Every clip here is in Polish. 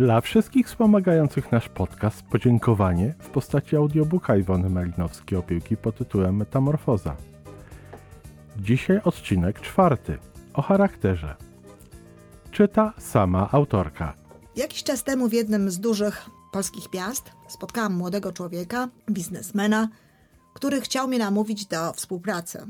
Dla wszystkich wspomagających nasz podcast podziękowanie w postaci audiobooka Iwony Malinowskiej opiłki pod tytułem Metamorfoza. Dzisiaj odcinek czwarty o charakterze. Czyta sama autorka. Jakiś czas temu w jednym z dużych polskich miast spotkałam młodego człowieka, biznesmena, który chciał mnie namówić do współpracy.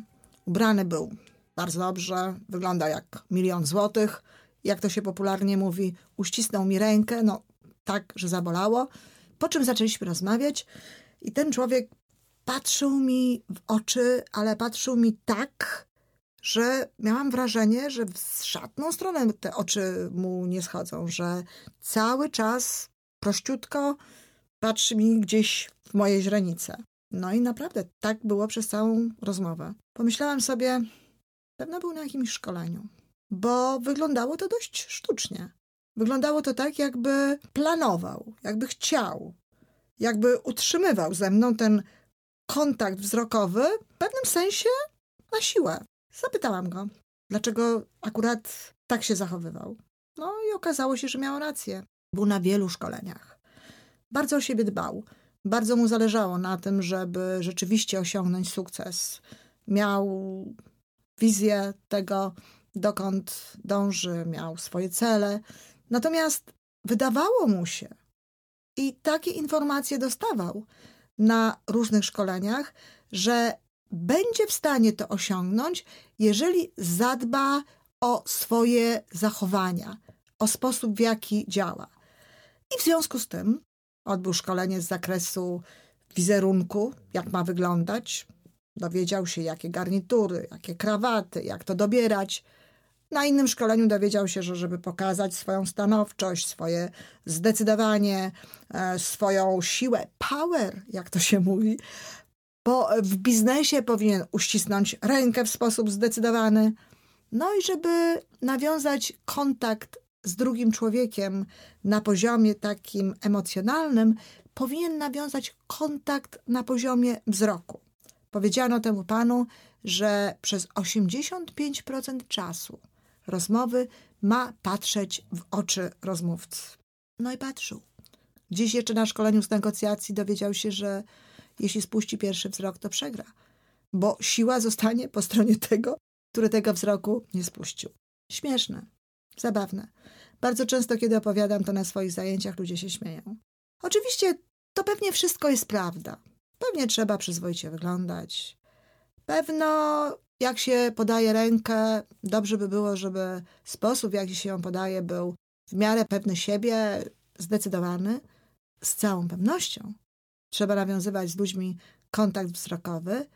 Ubrany był bardzo dobrze, wygląda jak milion złotych. Jak to się popularnie mówi, uścisnął mi rękę, no tak, że zabolało. Po czym zaczęliśmy rozmawiać i ten człowiek patrzył mi w oczy, ale patrzył mi tak, że miałam wrażenie, że w żadną stronę te oczy mu nie schodzą, że cały czas prościutko patrzy mi gdzieś w moje źrenice. No i naprawdę tak było przez całą rozmowę. Pomyślałam sobie, pewno był na jakimś szkoleniu, bo wyglądało to dość sztucznie. Wyglądało to tak, jakby planował, jakby chciał, jakby utrzymywał ze mną ten kontakt wzrokowy w pewnym sensie na siłę. Zapytałam go, dlaczego akurat tak się zachowywał. No i okazało się, że miał rację. Był na wielu szkoleniach. Bardzo o siebie dbał. Bardzo mu zależało na tym, żeby rzeczywiście osiągnąć sukces. Miał wizję tego, dokąd dąży, miał swoje cele. Natomiast wydawało mu się, i takie informacje dostawał na różnych szkoleniach, że będzie w stanie to osiągnąć, jeżeli zadba o swoje zachowania, o sposób, w jaki działa. I w związku z tym odbył szkolenie z zakresu wizerunku, jak ma wyglądać. Dowiedział się, jakie garnitury, jakie krawaty, jak to dobierać. Na innym szkoleniu dowiedział się, że żeby pokazać swoją stanowczość, swoje zdecydowanie, e, swoją siłę, power, jak to się mówi, bo w biznesie powinien uścisnąć rękę w sposób zdecydowany. No i żeby nawiązać kontakt z drugim człowiekiem na poziomie takim emocjonalnym, powinien nawiązać kontakt na poziomie wzroku. Powiedziano temu panu, że przez 85% czasu rozmowy ma patrzeć w oczy rozmówcy. No i patrzył. Dziś jeszcze na szkoleniu z negocjacji dowiedział się, że jeśli spuści pierwszy wzrok, to przegra, bo siła zostanie po stronie tego, który tego wzroku nie spuścił. Śmieszne, zabawne. Bardzo często, kiedy opowiadam to na swoich zajęciach, ludzie się śmieją. Oczywiście to pewnie wszystko jest prawda. Pewnie trzeba przyzwoicie wyglądać. Pewno jak się podaje rękę, dobrze by było, żeby sposób, w jaki się ją podaje, był w miarę pewny siebie, zdecydowany. Z całą pewnością trzeba nawiązywać z ludźmi kontakt wzrokowy,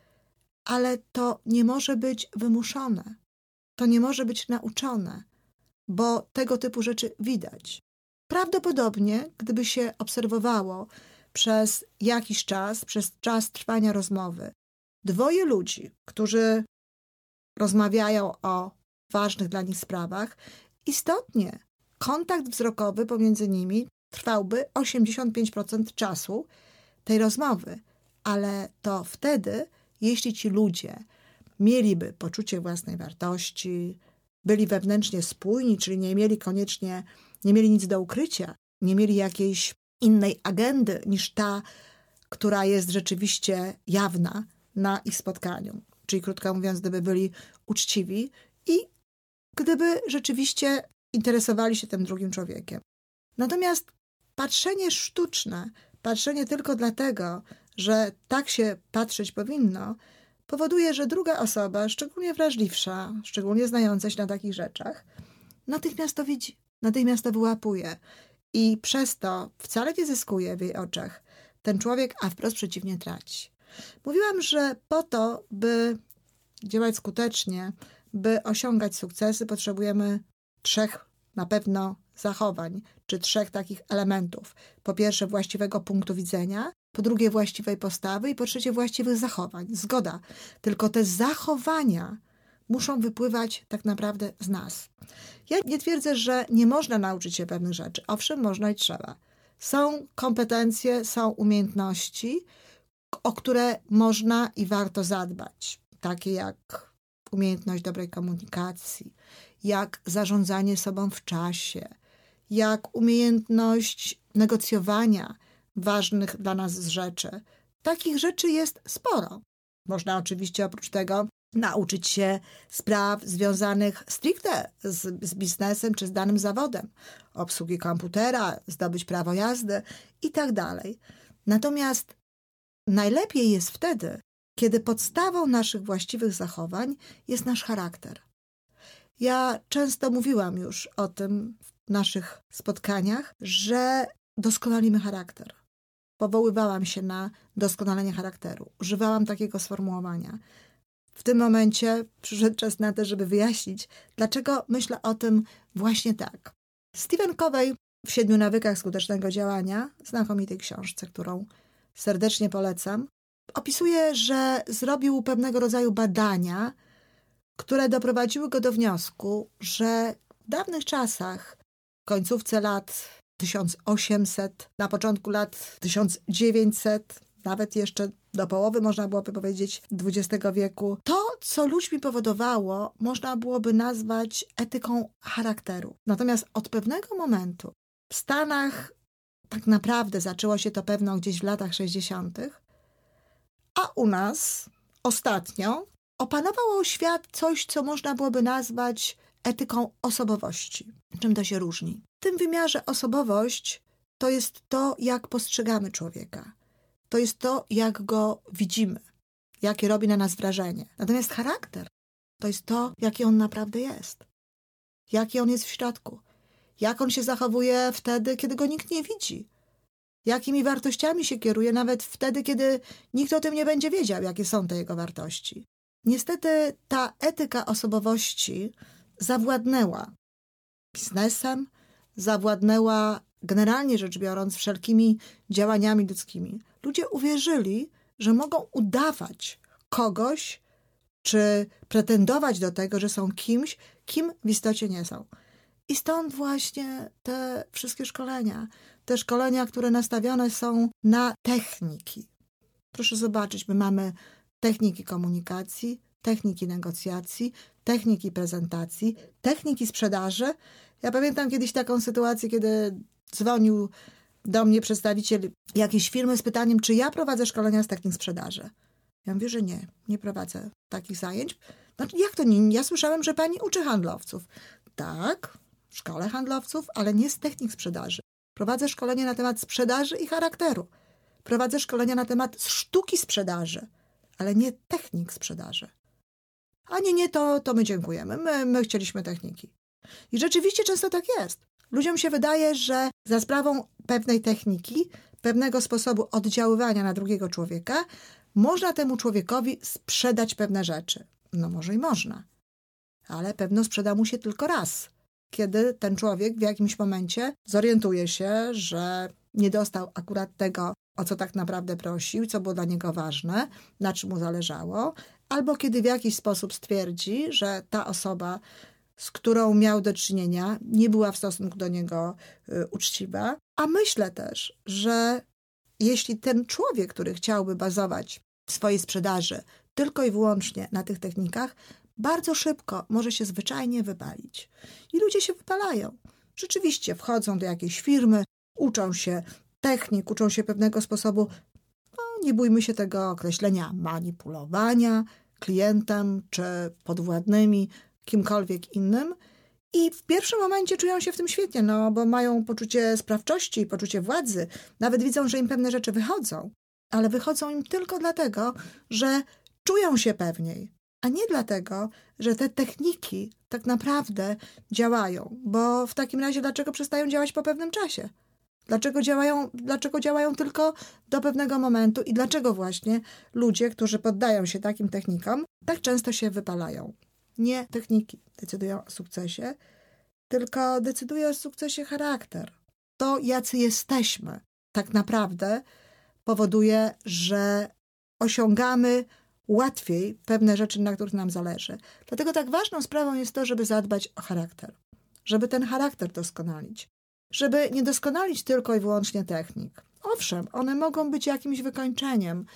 ale to nie może być wymuszone. To nie może być nauczone, bo tego typu rzeczy widać. Prawdopodobnie, gdyby się obserwowało przez jakiś czas, przez czas trwania rozmowy, dwoje ludzi, którzy rozmawiają o ważnych dla nich sprawach, istotnie kontakt wzrokowy pomiędzy nimi trwałby 85% czasu tej rozmowy, ale to wtedy, jeśli ci ludzie mieliby poczucie własnej wartości, byli wewnętrznie spójni, czyli nie mieli koniecznie, nie mieli nic do ukrycia, nie mieli jakiejś innej agendy niż ta, która jest rzeczywiście jawna na ich spotkaniu. Czyli krótko mówiąc, gdyby byli uczciwi i gdyby rzeczywiście interesowali się tym drugim człowiekiem. Natomiast patrzenie sztuczne, patrzenie tylko dlatego, że tak się patrzeć powinno, powoduje, że druga osoba, szczególnie wrażliwsza, szczególnie znająca się na takich rzeczach, natychmiast to widzi, natychmiast to wyłapuje i przez to wcale nie zyskuje w jej oczach. Ten człowiek, a wprost przeciwnie, traci. Mówiłam, że po to, by działać skutecznie, by osiągać sukcesy, potrzebujemy trzech na pewno zachowań, czy trzech takich elementów. Po pierwsze, właściwego punktu widzenia, po drugie, właściwej postawy i po trzecie, właściwych zachowań. Zgoda. Tylko te zachowania muszą wypływać tak naprawdę z nas. Ja nie twierdzę, że nie można nauczyć się pewnych rzeczy. Owszem, można i trzeba. Są kompetencje, są umiejętności, o które można i warto zadbać, takie jak umiejętność dobrej komunikacji, jak zarządzanie sobą w czasie, jak umiejętność negocjowania ważnych dla nas rzeczy. Takich rzeczy jest sporo. Można oczywiście oprócz tego nauczyć się spraw związanych stricte z, z biznesem czy z danym zawodem, obsługi komputera, zdobyć prawo jazdy i tak dalej. Natomiast najlepiej jest wtedy, kiedy podstawą naszych właściwych zachowań jest nasz charakter. Ja często mówiłam już o tym w naszych spotkaniach, że doskonalimy charakter. Powoływałam się na doskonalenie charakteru. Używałam takiego sformułowania. W tym momencie przyszedł czas na to, żeby wyjaśnić, dlaczego myślę o tym właśnie tak. Stephen Covey w Siedmiu nawykach skutecznego działania, znakomitej książce, którą serdecznie polecam, opisuje, że zrobił pewnego rodzaju badania, które doprowadziły go do wniosku, że w dawnych czasach, w końcówce lat 1800, na początku lat 1900, nawet jeszcze do połowy, można byłoby powiedzieć, XX wieku, to, co ludźmi powodowało, można byłoby nazwać etyką charakteru. Natomiast od pewnego momentu w Stanach tak naprawdę zaczęło się to pewno gdzieś w latach 60., a u nas ostatnio opanowało świat coś, co można byłoby nazwać etyką osobowości. Czym to się różni? W tym wymiarze osobowość to jest to, jak postrzegamy człowieka. To jest to, jak go widzimy, jakie robi na nas wrażenie. Natomiast charakter to jest to, jaki on naprawdę jest. Jaki on jest w środku. Jak on się zachowuje wtedy, kiedy go nikt nie widzi. Jakimi wartościami się kieruje, nawet wtedy, kiedy nikt o tym nie będzie wiedział, jakie są te jego wartości. Niestety ta etyka osobowości zawładnęła biznesem, zawładnęła generalnie rzecz biorąc wszelkimi działaniami ludzkimi. Ludzie uwierzyli, że mogą udawać kogoś, czy pretendować do tego, że są kimś, kim w istocie nie są. I stąd właśnie te wszystkie szkolenia, te szkolenia, które nastawione są na techniki. Proszę zobaczyć, my mamy techniki komunikacji, techniki negocjacji, techniki prezentacji, techniki sprzedaży. Ja pamiętam kiedyś taką sytuację, kiedy dzwonił do mnie przedstawiciel jakiejś firmy z pytaniem, czy ja prowadzę szkolenia z technik sprzedaży. Ja mówię, że nie, nie prowadzę takich zajęć. Znaczy, jak to nie? Ja słyszałem, że pani uczy handlowców. Tak, szkole handlowców, ale nie z technik sprzedaży. Prowadzę szkolenie na temat sprzedaży i charakteru. Prowadzę szkolenia na temat sztuki sprzedaży, ale nie technik sprzedaży. A nie, nie, to, to my dziękujemy. My, my chcieliśmy techniki. I rzeczywiście często tak jest. Ludziom się wydaje, że za sprawą pewnej techniki, pewnego sposobu oddziaływania na drugiego człowieka, można temu człowiekowi sprzedać pewne rzeczy. No może i można, ale pewno sprzeda mu się tylko raz, kiedy ten człowiek w jakimś momencie zorientuje się, że nie dostał akurat tego, o co tak naprawdę prosił, co było dla niego ważne, na czym mu zależało, albo kiedy w jakiś sposób stwierdzi, że ta osoba, z którą miał do czynienia, nie była w stosunku do niego y, uczciwa. A myślę też, że jeśli ten człowiek, który chciałby bazować w swojej sprzedaży tylko i wyłącznie na tych technikach, bardzo szybko może się zwyczajnie wypalić. I ludzie się wypalają. Rzeczywiście wchodzą do jakiejś firmy, uczą się technik, uczą się pewnego sposobu, no, nie bójmy się tego określenia, manipulowania klientem czy podwładnymi, kimkolwiek innym. I w pierwszym momencie czują się w tym świetnie, no bo mają poczucie sprawczości, poczucie władzy, nawet widzą, że im pewne rzeczy wychodzą, ale wychodzą im tylko dlatego, że czują się pewniej, a nie dlatego, że te techniki tak naprawdę działają, bo w takim razie dlaczego przestają działać po pewnym czasie? Dlaczego działają, dlaczego działają tylko do pewnego momentu i dlaczego właśnie ludzie, którzy poddają się takim technikom, tak często się wypalają? Nie techniki decydują o sukcesie, tylko decyduje o sukcesie charakter. To, jacy jesteśmy, tak naprawdę powoduje, że osiągamy łatwiej pewne rzeczy, na których nam zależy. Dlatego tak ważną sprawą jest to, żeby zadbać o charakter, żeby ten charakter doskonalić, żeby nie doskonalić tylko i wyłącznie technik. Owszem, one mogą być jakimś wykończeniem,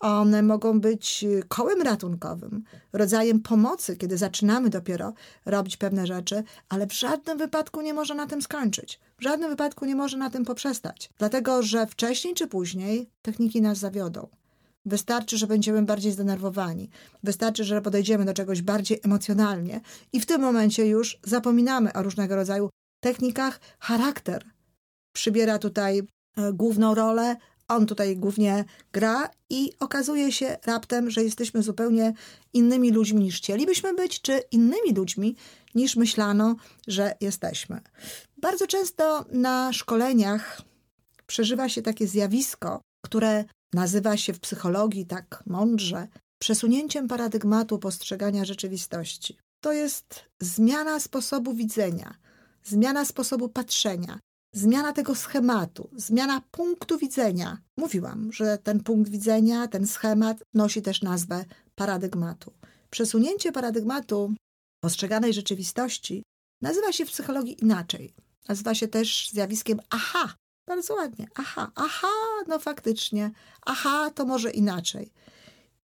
One mogą być kołem ratunkowym, rodzajem pomocy, kiedy zaczynamy dopiero robić pewne rzeczy, ale w żadnym wypadku nie może na tym skończyć. W żadnym wypadku nie może na tym poprzestać, dlatego że wcześniej czy później techniki nas zawiodą. Wystarczy, że będziemy bardziej zdenerwowani. Wystarczy, że podejdziemy do czegoś bardziej emocjonalnie i w tym momencie już zapominamy o różnego rodzaju technikach. Charakter przybiera tutaj e, główną rolę, on tutaj głównie gra i okazuje się raptem, że jesteśmy zupełnie innymi ludźmi niż chcielibyśmy być, czy innymi ludźmi niż myślano, że jesteśmy. Bardzo często na szkoleniach przeżywa się takie zjawisko, które nazywa się w psychologii tak mądrze przesunięciem paradygmatu postrzegania rzeczywistości. To jest zmiana sposobu widzenia, zmiana sposobu patrzenia, zmiana tego schematu, zmiana punktu widzenia. Mówiłam, że ten punkt widzenia, ten schemat nosi też nazwę paradygmatu. Przesunięcie paradygmatu postrzeganej rzeczywistości nazywa się w psychologii inaczej. Nazywa się też zjawiskiem aha. Bardzo ładnie. Aha, aha, no faktycznie. Aha, to może inaczej.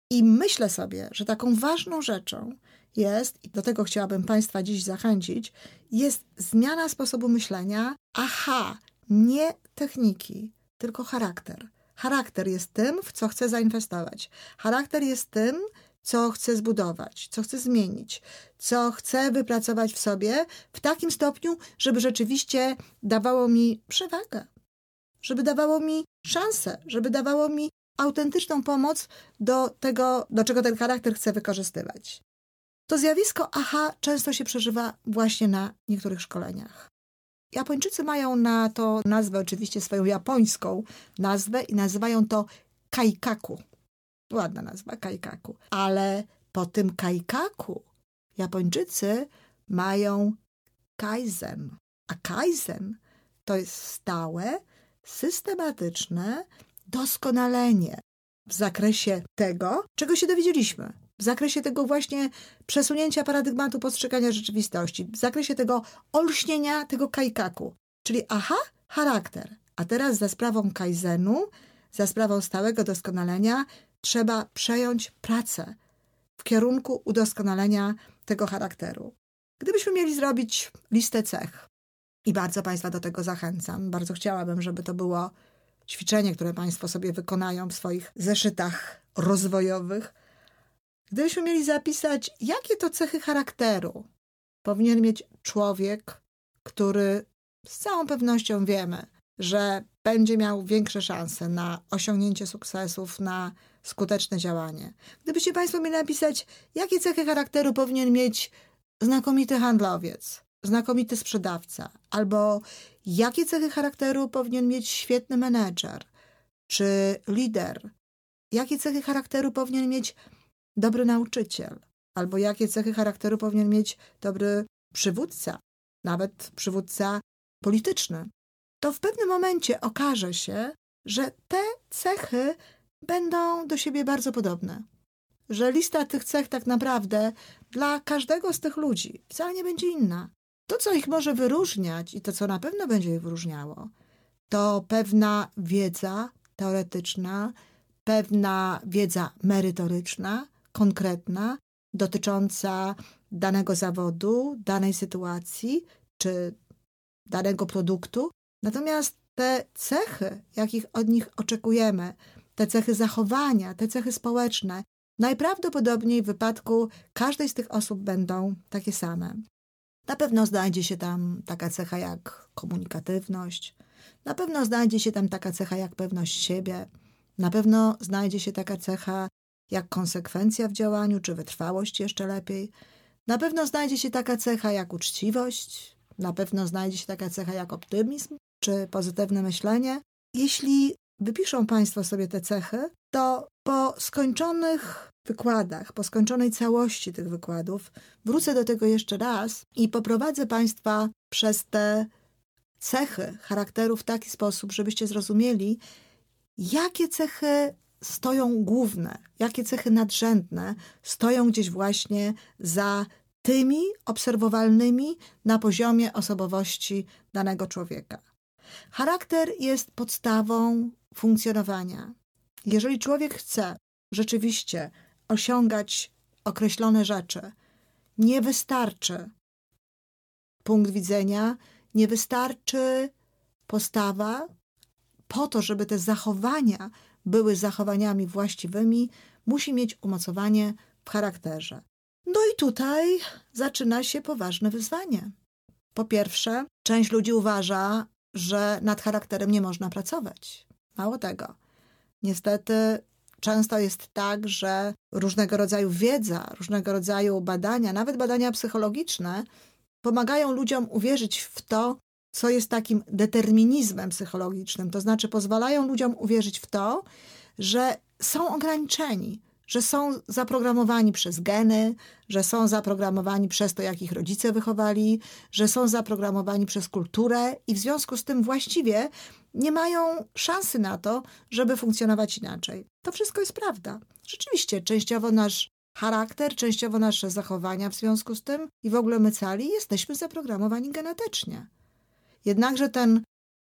I myślę sobie, że taką ważną rzeczą jest, i do tego chciałabym Państwa dziś zachęcić, jest zmiana sposobu myślenia. Aha, nie techniki, tylko charakter. Charakter jest tym, w co chcę zainwestować. Charakter jest tym, co chcę zbudować, co chcę zmienić, co chcę wypracować w sobie w takim stopniu, żeby rzeczywiście dawało mi przewagę, żeby dawało mi szansę, żeby dawało mi autentyczną pomoc do tego, do czego ten charakter chce wykorzystywać. To zjawisko aha często się przeżywa właśnie na niektórych szkoleniach. Japończycy mają na to nazwę, oczywiście swoją japońską nazwę i nazywają to kaikaku. Ładna nazwa, kaikaku. Ale po tym kaikaku Japończycy mają kaizen. A kaizen to jest stałe, systematyczne doskonalenie w zakresie tego, czego się dowiedzieliśmy. W zakresie tego właśnie przesunięcia paradygmatu postrzegania rzeczywistości, w zakresie tego olśnienia tego kaikaku. Czyli aha, charakter. A teraz za sprawą kaizenu, za sprawą stałego doskonalenia, trzeba przejąć pracę w kierunku udoskonalenia tego charakteru. Gdybyśmy mieli zrobić listę cech, i bardzo Państwa do tego zachęcam, bardzo chciałabym, żeby to było ćwiczenie, które Państwo sobie wykonają w swoich zeszytach rozwojowych. Gdybyśmy mieli zapisać, jakie to cechy charakteru powinien mieć człowiek, który z całą pewnością wiemy, że będzie miał większe szanse na osiągnięcie sukcesów, na skuteczne działanie. Gdybyście Państwo mieli napisać, jakie cechy charakteru powinien mieć znakomity handlowiec, znakomity sprzedawca, albo jakie cechy charakteru powinien mieć świetny menedżer czy lider, jakie cechy charakteru powinien mieć dobry nauczyciel, albo jakie cechy charakteru powinien mieć dobry przywódca, nawet przywódca polityczny, to w pewnym momencie okaże się, że te cechy będą do siebie bardzo podobne. Że lista tych cech tak naprawdę dla każdego z tych ludzi wcale nie będzie inna. To, co ich może wyróżniać i to, co na pewno będzie ich wyróżniało, to pewna wiedza teoretyczna, pewna wiedza merytoryczna, konkretna, dotycząca danego zawodu, danej sytuacji czy danego produktu. Natomiast te cechy, jakich od nich oczekujemy, te cechy zachowania, te cechy społeczne, najprawdopodobniej w wypadku każdej z tych osób będą takie same. Na pewno znajdzie się tam taka cecha jak komunikatywność, na pewno znajdzie się tam taka cecha jak pewność siebie, na pewno znajdzie się taka cecha jak konsekwencja w działaniu, czy wytrwałość jeszcze lepiej. Na pewno znajdzie się taka cecha jak uczciwość, na pewno znajdzie się taka cecha jak optymizm, czy pozytywne myślenie. Jeśli wypiszą Państwo sobie te cechy, to po skończonych wykładach, po skończonej całości tych wykładów, wrócę do tego jeszcze raz i poprowadzę Państwa przez te cechy charakteru w taki sposób, żebyście zrozumieli, jakie cechy stoją główne, jakie cechy nadrzędne stoją gdzieś właśnie za tymi obserwowalnymi na poziomie osobowości danego człowieka. Charakter jest podstawą funkcjonowania. Jeżeli człowiek chce rzeczywiście osiągać określone rzeczy, nie wystarczy punkt widzenia, nie wystarczy postawa. Po to, żeby te zachowania były zachowaniami właściwymi, musi mieć umocowanie w charakterze. No i tutaj zaczyna się poważne wyzwanie. Po pierwsze, część ludzi uważa, że nad charakterem nie można pracować. Mało tego. Niestety często jest tak, że różnego rodzaju wiedza, różnego rodzaju badania, nawet badania psychologiczne, pomagają ludziom uwierzyć w to, co jest takim determinizmem psychologicznym. To znaczy, pozwalają ludziom uwierzyć w to, że są ograniczeni, że są zaprogramowani przez geny, że są zaprogramowani przez to, jak ich rodzice wychowali, że są zaprogramowani przez kulturę i w związku z tym właściwie nie mają szansy na to, żeby funkcjonować inaczej. To wszystko jest prawda. Rzeczywiście, częściowo nasz charakter, częściowo nasze zachowania w związku z tym i w ogóle my cali jesteśmy zaprogramowani genetycznie. Jednakże ten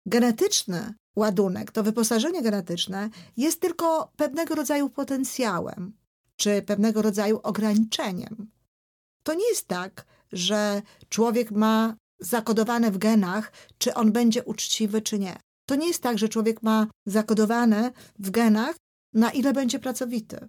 genetyczny ładunek, to wyposażenie genetyczne jest tylko pewnego rodzaju potencjałem, czy pewnego rodzaju ograniczeniem. To nie jest tak, że człowiek ma zakodowane w genach, czy on będzie uczciwy, czy nie. To nie jest tak, że człowiek ma zakodowane w genach, na ile będzie pracowity.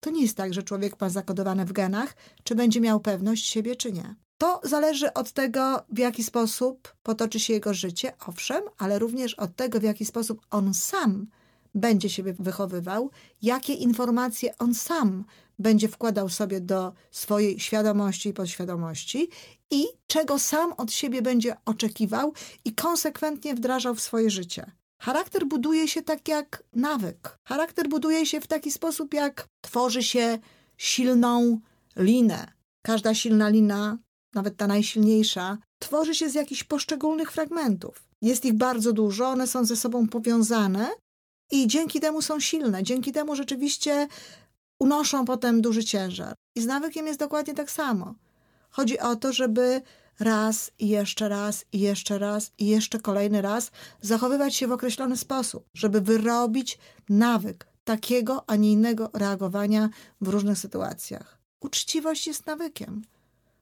To nie jest tak, że człowiek ma zakodowane w genach, czy będzie miał pewność siebie, czy nie. To zależy od tego, w jaki sposób potoczy się jego życie, owszem, ale również od tego, w jaki sposób on sam będzie siebie wychowywał, jakie informacje on sam będzie wkładał sobie do swojej świadomości i podświadomości i czego sam od siebie będzie oczekiwał i konsekwentnie wdrażał w swoje życie. Charakter buduje się tak jak nawyk. Charakter buduje się w taki sposób, jak tworzy się silną linę. Każda silna lina nawet ta najsilniejsza, tworzy się z jakichś poszczególnych fragmentów. Jest ich bardzo dużo, one są ze sobą powiązane i dzięki temu są silne. Dzięki temu rzeczywiście unoszą potem duży ciężar. I z nawykiem jest dokładnie tak samo. Chodzi o to, żeby raz i jeszcze raz i jeszcze raz i jeszcze kolejny raz zachowywać się w określony sposób, żeby wyrobić nawyk takiego, a nie innego reagowania w różnych sytuacjach. Uczciwość jest nawykiem.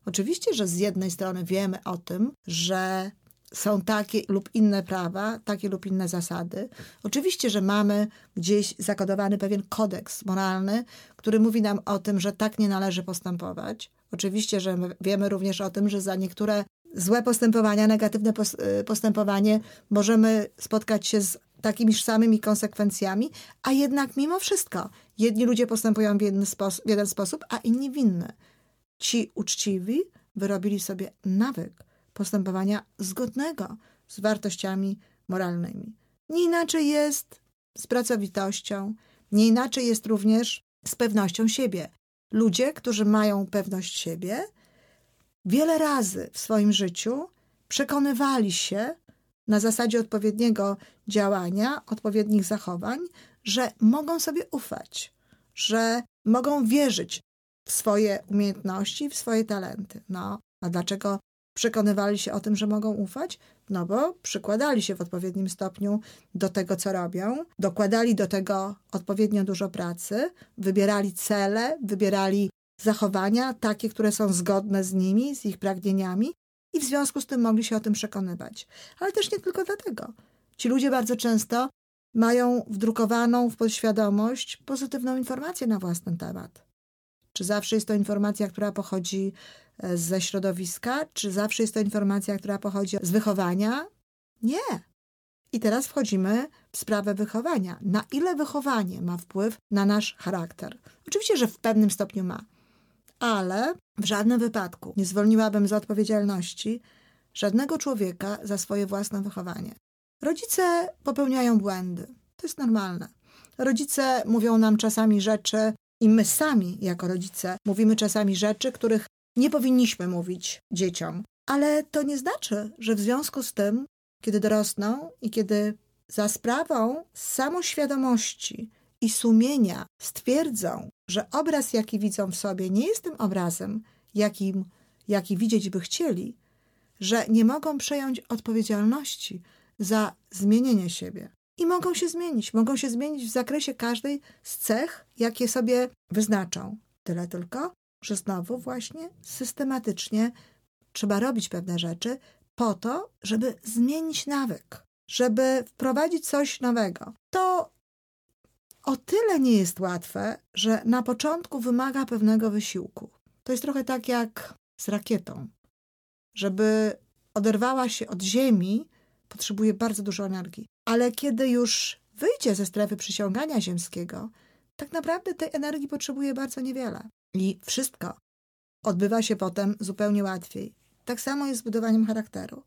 Oczywiście, że z jednej strony wiemy o tym, że są takie lub inne prawa, takie lub inne zasady. Oczywiście, że mamy gdzieś zakodowany pewien kodeks moralny, który mówi nam o tym, że tak nie należy postępować. Oczywiście, że wiemy również o tym, że za niektóre złe postępowania, negatywne y, postępowanie możemy spotkać się z takimi samymi konsekwencjami, a jednak mimo wszystko jedni ludzie postępują w w jeden sposób, a inni w inny ci uczciwi wyrobili sobie nawyk postępowania zgodnego z wartościami moralnymi. Nie inaczej jest z pracowitością, nie inaczej jest również z pewnością siebie. Ludzie, którzy mają pewność siebie, wiele razy w swoim życiu przekonywali się na zasadzie odpowiedniego działania, odpowiednich zachowań, że mogą sobie ufać, że mogą wierzyć w swoje umiejętności, w swoje talenty. No, a dlaczego przekonywali się o tym, że mogą ufać? No bo przykładali się w odpowiednim stopniu do tego, co robią, dokładali do tego odpowiednio dużo pracy, wybierali cele, wybierali zachowania takie, które są zgodne z nimi, z ich pragnieniami i w związku z tym mogli się o tym przekonywać. Ale też nie tylko dlatego. Ci ludzie bardzo często mają wdrukowaną w podświadomość pozytywną informację na własny temat. Czy zawsze jest to informacja, która pochodzi e, ze środowiska? Czy zawsze jest to informacja, która pochodzi z wychowania? Nie. I teraz wchodzimy w sprawę wychowania. Na ile wychowanie ma wpływ na nasz charakter? Oczywiście, że w pewnym stopniu ma, ale w żadnym wypadku nie zwolniłabym z odpowiedzialności żadnego człowieka za swoje własne wychowanie. Rodzice popełniają błędy. To jest normalne. Rodzice mówią nam czasami rzeczy, i my sami, jako rodzice, mówimy czasami rzeczy, których nie powinniśmy mówić dzieciom. Ale to nie znaczy, że w związku z tym, kiedy dorosną i kiedy za sprawą samoświadomości i sumienia stwierdzą, że obraz, jaki widzą w sobie, nie jest tym obrazem, jakim, jaki widzieć by chcieli, że nie mogą przejąć odpowiedzialności za zmienienie siebie. I mogą się zmienić. Mogą się zmienić w zakresie każdej z cech, jakie sobie wyznaczą. Tyle tylko, że znowu właśnie systematycznie trzeba robić pewne rzeczy po to, żeby zmienić nawyk, żeby wprowadzić coś nowego. To o tyle nie jest łatwe, że na początku wymaga pewnego wysiłku. To jest trochę tak jak z rakietą. Żeby oderwała się od Ziemi, potrzebuje bardzo dużo energii. Ale kiedy już wyjdzie ze strefy przyciągania ziemskiego, tak naprawdę tej energii potrzebuje bardzo niewiele. I wszystko odbywa się potem zupełnie łatwiej. Tak samo jest z budowaniem charakteru.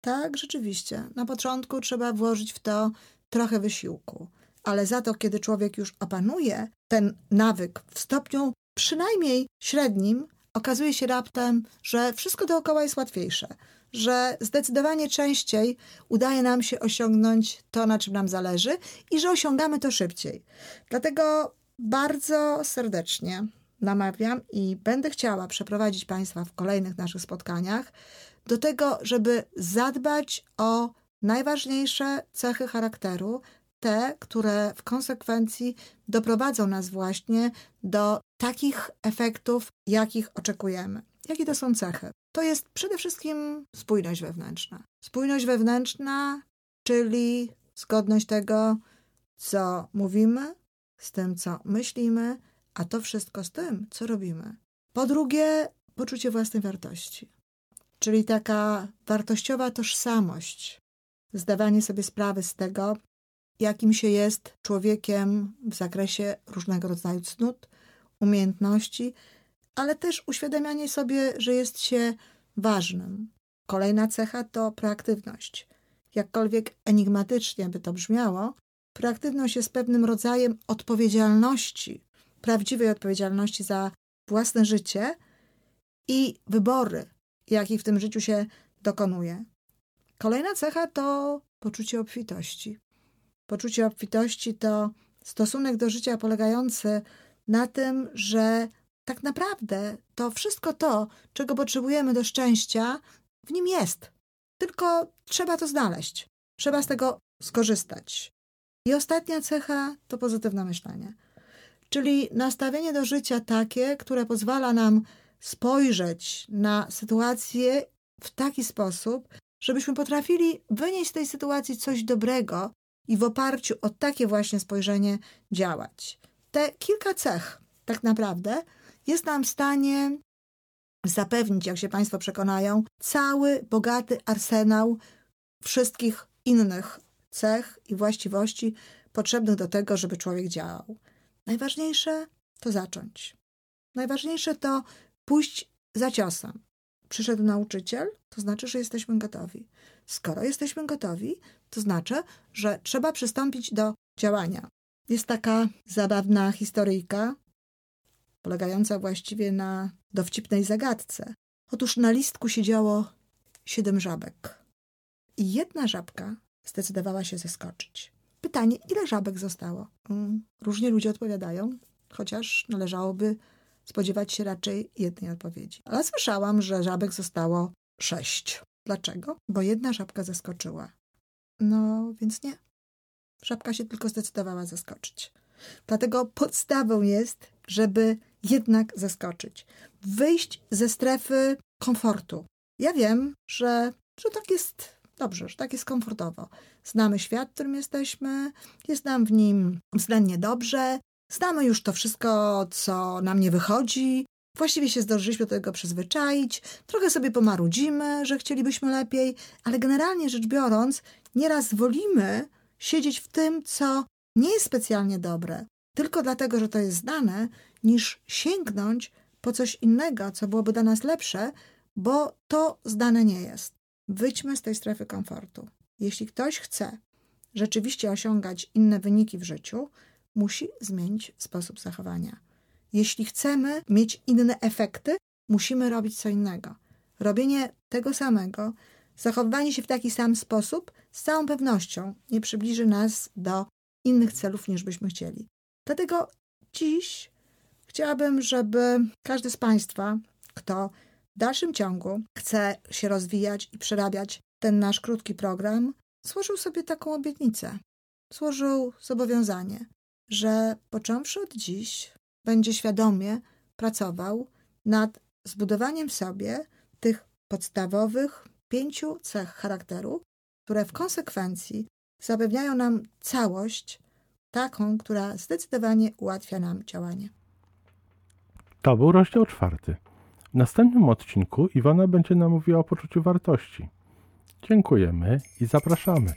Tak, rzeczywiście, na początku trzeba włożyć w to trochę wysiłku, ale za to, kiedy człowiek już opanuje ten nawyk w stopniu przynajmniej średnim, okazuje się raptem, że wszystko dookoła jest łatwiejsze, że zdecydowanie częściej udaje nam się osiągnąć to, na czym nam zależy i że osiągamy to szybciej. Dlatego bardzo serdecznie namawiam i będę chciała przeprowadzić Państwa w kolejnych naszych spotkaniach do tego, żeby zadbać o najważniejsze cechy charakteru, te, które w konsekwencji doprowadzą nas właśnie do takich efektów, jakich oczekujemy. Jakie to są cechy? To jest przede wszystkim spójność wewnętrzna. Spójność wewnętrzna, czyli zgodność tego, co mówimy, z tym, co myślimy, a to wszystko z tym, co robimy. Po drugie, poczucie własnej wartości, czyli taka wartościowa tożsamość, zdawanie sobie sprawy z tego, jakim się jest człowiekiem w zakresie różnego rodzaju cnót, umiejętności, ale też uświadamianie sobie, że jest się ważnym. Kolejna cecha to proaktywność. Jakkolwiek enigmatycznie by to brzmiało, proaktywność jest pewnym rodzajem odpowiedzialności, prawdziwej odpowiedzialności za własne życie i wybory, jakich w tym życiu się dokonuje. Kolejna cecha to poczucie obfitości. Poczucie obfitości to stosunek do życia polegający na tym, że tak naprawdę to wszystko to, czego potrzebujemy do szczęścia, w nim jest. Tylko trzeba to znaleźć. Trzeba z tego skorzystać. I ostatnia cecha to pozytywne myślenie. Czyli nastawienie do życia takie, które pozwala nam spojrzeć na sytuację w taki sposób, żebyśmy potrafili wynieść z tej sytuacji coś dobrego i w oparciu o takie właśnie spojrzenie działać. Te kilka cech, tak naprawdę, jest nam w stanie zapewnić, jak się Państwo przekonają, cały bogaty arsenał wszystkich innych cech i właściwości potrzebnych do tego, żeby człowiek działał. Najważniejsze to zacząć. Najważniejsze to pójść za ciosem. Przyszedł nauczyciel, to znaczy, że jesteśmy gotowi. Skoro jesteśmy gotowi, to znaczy, że trzeba przystąpić do działania. Jest taka zabawna historyjka, polegająca właściwie na dowcipnej zagadce. Otóż na listku siedziało siedem żabek. I jedna żabka zdecydowała się zeskoczyć. Pytanie, ile żabek zostało? Mm, różnie ludzie odpowiadają, chociaż należałoby spodziewać się raczej jednej odpowiedzi. Ale słyszałam, że żabek zostało sześć. Dlaczego? Bo jedna żabka zaskoczyła. No, więc nie. Żabka się tylko zdecydowała zaskoczyć. Dlatego podstawą jest, żeby jednak zaskoczyć. Wyjść ze strefy komfortu. Ja wiem, że, że tak jest dobrze, że tak jest komfortowo. Znamy świat, w którym jesteśmy, jest nam w nim względnie dobrze, znamy już to wszystko, co nam nie wychodzi. Właściwie się zdążyliśmy do tego przyzwyczaić, trochę sobie pomarudzimy, że chcielibyśmy lepiej, ale generalnie rzecz biorąc, nieraz wolimy siedzieć w tym, co nie jest specjalnie dobre, tylko dlatego, że to jest znane, niż sięgnąć po coś innego, co byłoby dla nas lepsze, bo to zdane nie jest. Wyjdźmy z tej strefy komfortu. Jeśli ktoś chce rzeczywiście osiągać inne wyniki w życiu, musi zmienić sposób zachowania. Jeśli chcemy mieć inne efekty, musimy robić co innego. Robienie tego samego, zachowywanie się w taki sam sposób, z całą pewnością nie przybliży nas do innych celów, niż byśmy chcieli. Dlatego dziś chciałabym, żeby każdy z Państwa, kto w dalszym ciągu chce się rozwijać i przerabiać ten nasz krótki program, złożył sobie taką obietnicę. złożył zobowiązanie, że począwszy od dziś będzie świadomie pracował nad zbudowaniem sobie tych podstawowych pięciu cech charakteru, które w konsekwencji zapewniają nam całość, taką, która zdecydowanie ułatwia nam działanie. To był rozdział czwarty. W następnym odcinku Iwona będzie nam mówiła o poczuciu wartości. Dziękujemy i zapraszamy.